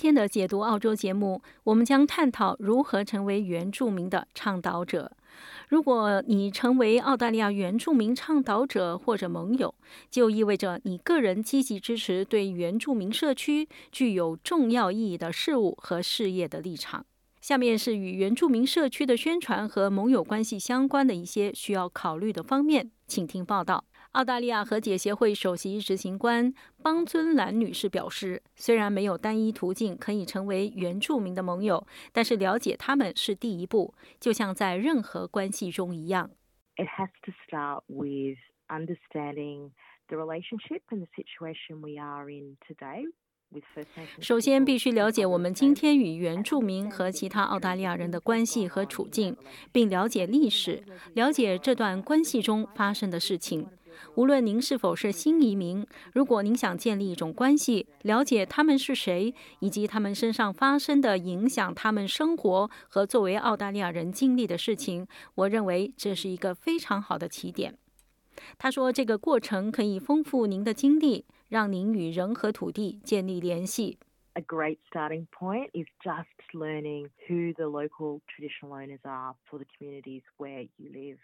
今天的解读澳洲节目，我们将探讨如何成为原住民的倡导者。如果你成为澳大利亚原住民倡导者或者盟友，就意味着你个人积极支持对原住民社区具有重要意义的事物和事业的立场。下面是与原住民社区的宣传和盟友关系相关的一些需要考虑的方面，请听报道。澳大利亚和解协会首席执行官邦尊兰女士表示，虽然没有单一途径可以成为原住民的盟友，但是了解他们是第一步，就像在任何关系中一样。It has to start with understanding the relationship and the situation we are in today. 首先，必须了解我们今天与原住民和其他澳大利亚人的关系和处境，并了解历史，了解这段关系中发生的事情。无论您是否是新移民，如果您想建立一种关系，了解他们是谁，以及他们身上发生的影响他们生活和作为澳大利亚人经历的事情，我认为这是一个非常好的起点。他说：“这个过程可以丰富您的经历，让您与人和土地建立联系。” A great starting point is just learning who the local traditional owners are for the communities where you live.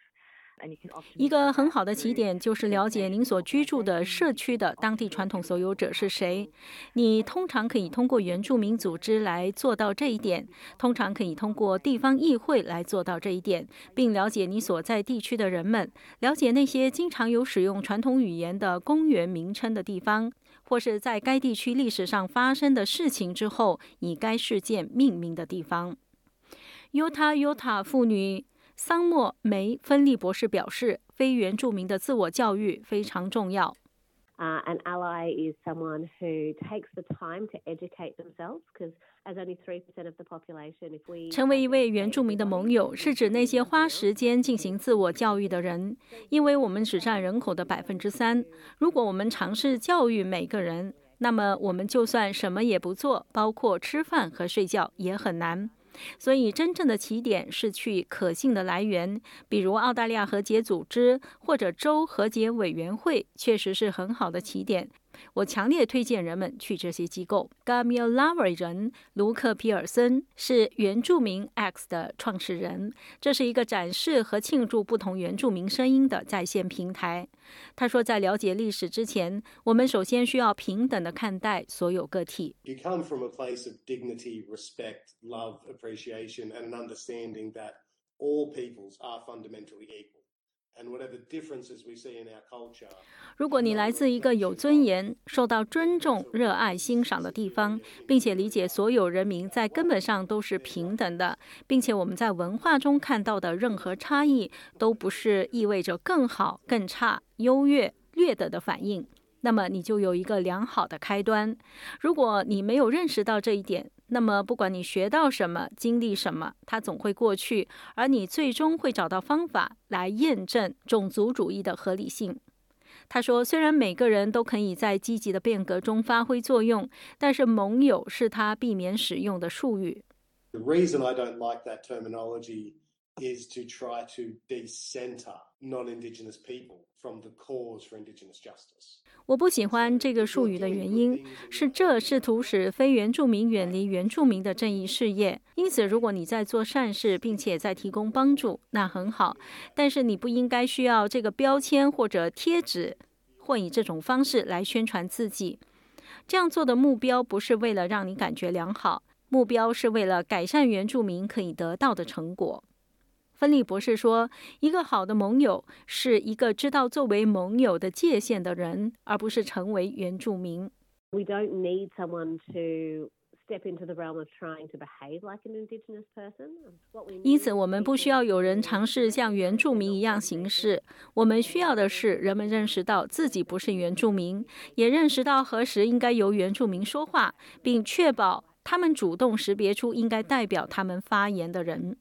一个很好的起点就是了解您所居住的社区的当地传统所有者是谁。你通常可以通过原住民组织来做到这一点，通常可以通过地方议会来做到这一点，并了解你所在地区的人们，了解那些经常有使用传统语言的公园名称的地方，或是在该地区历史上发生的事情之后以该事件命名的地方。Utah Utah 妇女。桑莫梅芬利博士表示，非原住民的自我教育非常重要。An ally is someone who takes the time to educate themselves because as only of the population, if we 成为一位原住民的盟友，是指那些花时间进行自我教育的人，因为我们只占人口的百分之三。如果我们尝试教育每个人，那么我们就算什么也不做，包括吃饭和睡觉也很难。所以，真正的起点是去可信的来源，比如澳大利亚和解组织或者州和解委员会，确实是很好的起点。我强烈推荐人们去这些机构。Gamil Laver 人卢克皮尔森是原住民 X 的创始人，这是一个展示和庆祝不同原住民声音的在线平台。他说，在了解历史之前，我们首先需要平等的看待所有个体。You come from a place of dignity, respect, love, appreciation, and an understanding that all peoples are fundamentally equal. 如果你来自一个有尊严、受到尊重、热爱、欣赏的地方，并且理解所有人民在根本上都是平等的，并且我们在文化中看到的任何差异都不是意味着更好、更差、优越、劣等的反应，那么你就有一个良好的开端。如果你没有认识到这一点，那么，不管你学到什么、经历什么，它总会过去，而你最终会找到方法来验证种族主义的合理性。他说：“虽然每个人都可以在积极的变革中发挥作用，但是盟友是他避免使用的术语。” The reason I don't like that terminology is to try to decenter non-Indigenous people from the cause for Indigenous justice. 我不喜欢这个术语的原因是，这试图使非原住民远离原住民的正义事业。因此，如果你在做善事，并且在提供帮助，那很好。但是，你不应该需要这个标签或者贴纸，或以这种方式来宣传自己。这样做的目标不是为了让你感觉良好，目标是为了改善原住民可以得到的成果。芬利博士说：“一个好的盟友是一个知道作为盟友的界限的人，而不是成为原住民。” We don't need someone to step into the realm of trying to behave like an indigenous person. 因此，我们不需要有人尝试像原住民一样行事。我们需要的是人们认识到自己不是原住民，也认识到何时应该由原住民说话，并确保他们主动识别出应该代表他们发言的人。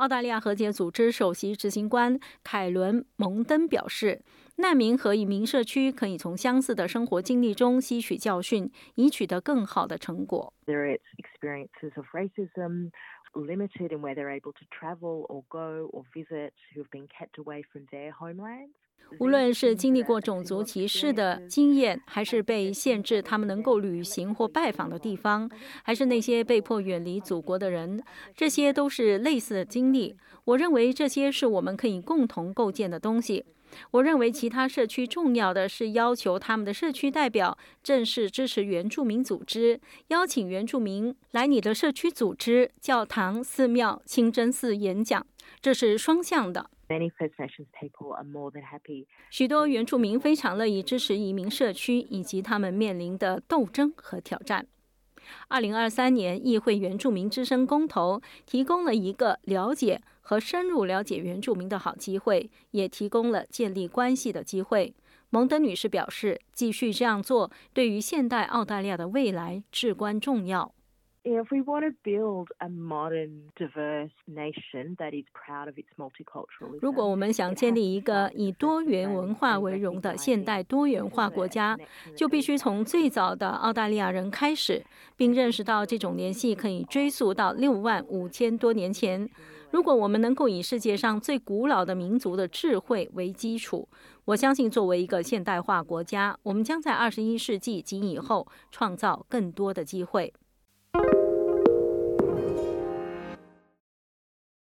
澳大利亚和解组织首席执行官凯伦·蒙登表示，难民和移民社区可以从相似的生活经历中吸取教训，以取得更好的成果。There is experiences of racism, limited in where they're able to travel or go or visit, who have been kept away from their homelands. 无论是经历过种族歧视的经验，还是被限制他们能够旅行或拜访的地方，还是那些被迫远离祖国的人，这些都是类似的经历。我认为这些是我们可以共同构建的东西。我认为其他社区重要的是要求他们的社区代表正式支持原住民组织，邀请原住民来你的社区组织、教堂、寺庙、清真寺演讲，这是双向的。Many First Nations people are more than happy. 许多原住民非常乐意支持移民社区以及他们面临的斗争和挑战。二零二三年议会原住民之声公投提供了一个了解和深入了解原住民的好机会，也提供了建立关系的机会。蒙德女士表示，继续这样做对于现代澳大利亚的未来至关重要。If we want to build a modern, diverse nation that is proud of its multiculturalism, 如果我们想建立一个以多元文化为荣的现代多元化国家，就必须从最早的澳大利亚人开始，并认识到这种联系可以追溯到六万五千多年前。如果我们能够以世界上最古老的民族的智慧为基础，我相信作为一个现代化国家，我们将在二十一世纪及以后创造更多的机会。